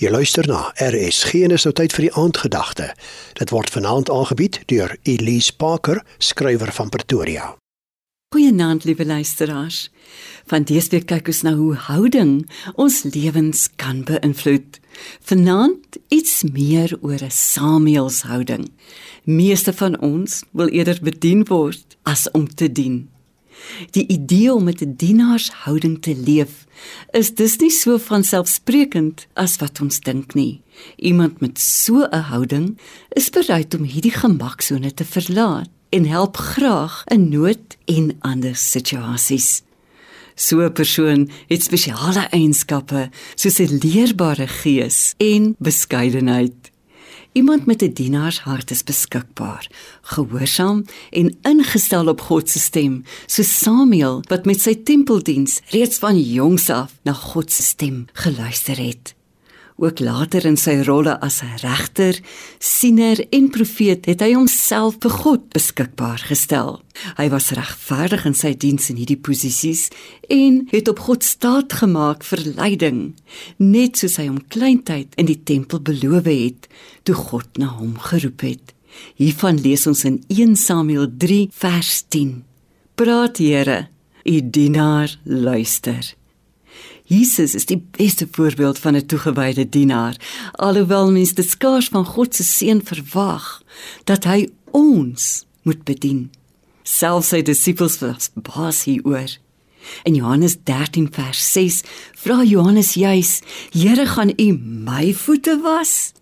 Jy luister na RSG en is nou tyd vir die aandgedagte. Dit word vanaand aangebied deur Elise Parker, skrywer van Pretoria. Goeienaand, liewe luisteraars. Van dese week kyk ons na hoe houding ons lewens kan beïnvloed. Vanaand iets meer oor 'n Samuelshouding. Meeste van ons wil eerder bedien word as om te dien. Die idee om met 'n dienaarshouding te leef is dus nie so vanselfsprekend as wat ons dink nie. Iemand met so 'n houding is bereid om hierdie gemaksone te verlaat en help graag in nood en ander situasies. So 'n persoon het spesiale eienskappe soos 'n leerbare gees en beskeidenheid. Iemand met 'n dienaarshart is beskikbaar, gehoorsaam en ingestel op God se stem, so Samuel wat met sy tempeldiens reeds van jongs af na God se stem geluister het. Ook later in sy rolle as regter, siener en profeet het hy homself vir God beskikbaar gestel. Hy was regverdig in sy diens in hierdie posisies en het op God staat gemaak vir leiding, net soos hy hom kleintyd in die tempel beloof het toe God na hom geroep het. Hiervan lees ons in 1 Samuel 3 vers 10. Praat Here, u dienaar luister. Jesus is die beste voorbeeld van 'n toegewyde dienaar. Alhoewel mens dit skaars van God se seun verwag dat hy ons moet bedien. Selfs sy disippels was baas hieroor. In Johannes 13 vers 6 vra Johannes juis: "Here, gaan U my voete was?"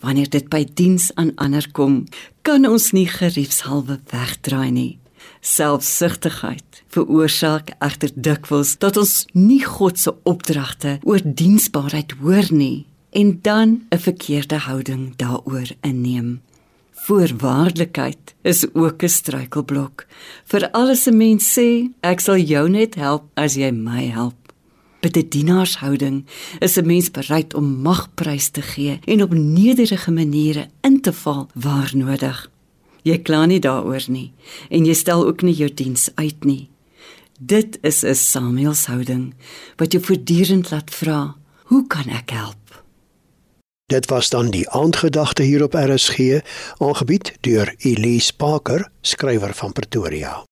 Wanneer dit by diens aan ander kom, kan ons nie geriefshalwe wegdraai nie. Selfsugtigheid veroorsaak egter dikwels dat ons nie God se opdragte oor diensbaarheid hoor nie en dan 'n verkeerde houding daaroor inneem. Voorwaardelikheid is ook 'n struikelblok. Vir alles 'n mens sê, ek sal jou net help as jy my help. By die dienaarshouding is 'n mens bereid om magprys te gee en op nederige maniere in te val waar nodig. Jy kla nie daaroor nie en jy stel ook nie jou diens uit nie. Dit is 'n Samuelshouding wat jou voortdurend laat vra, hoe kan ek help? Dit was dan die aandgedagte hier op RSG, aangebied deur Elise Parker, skrywer van Pretoria.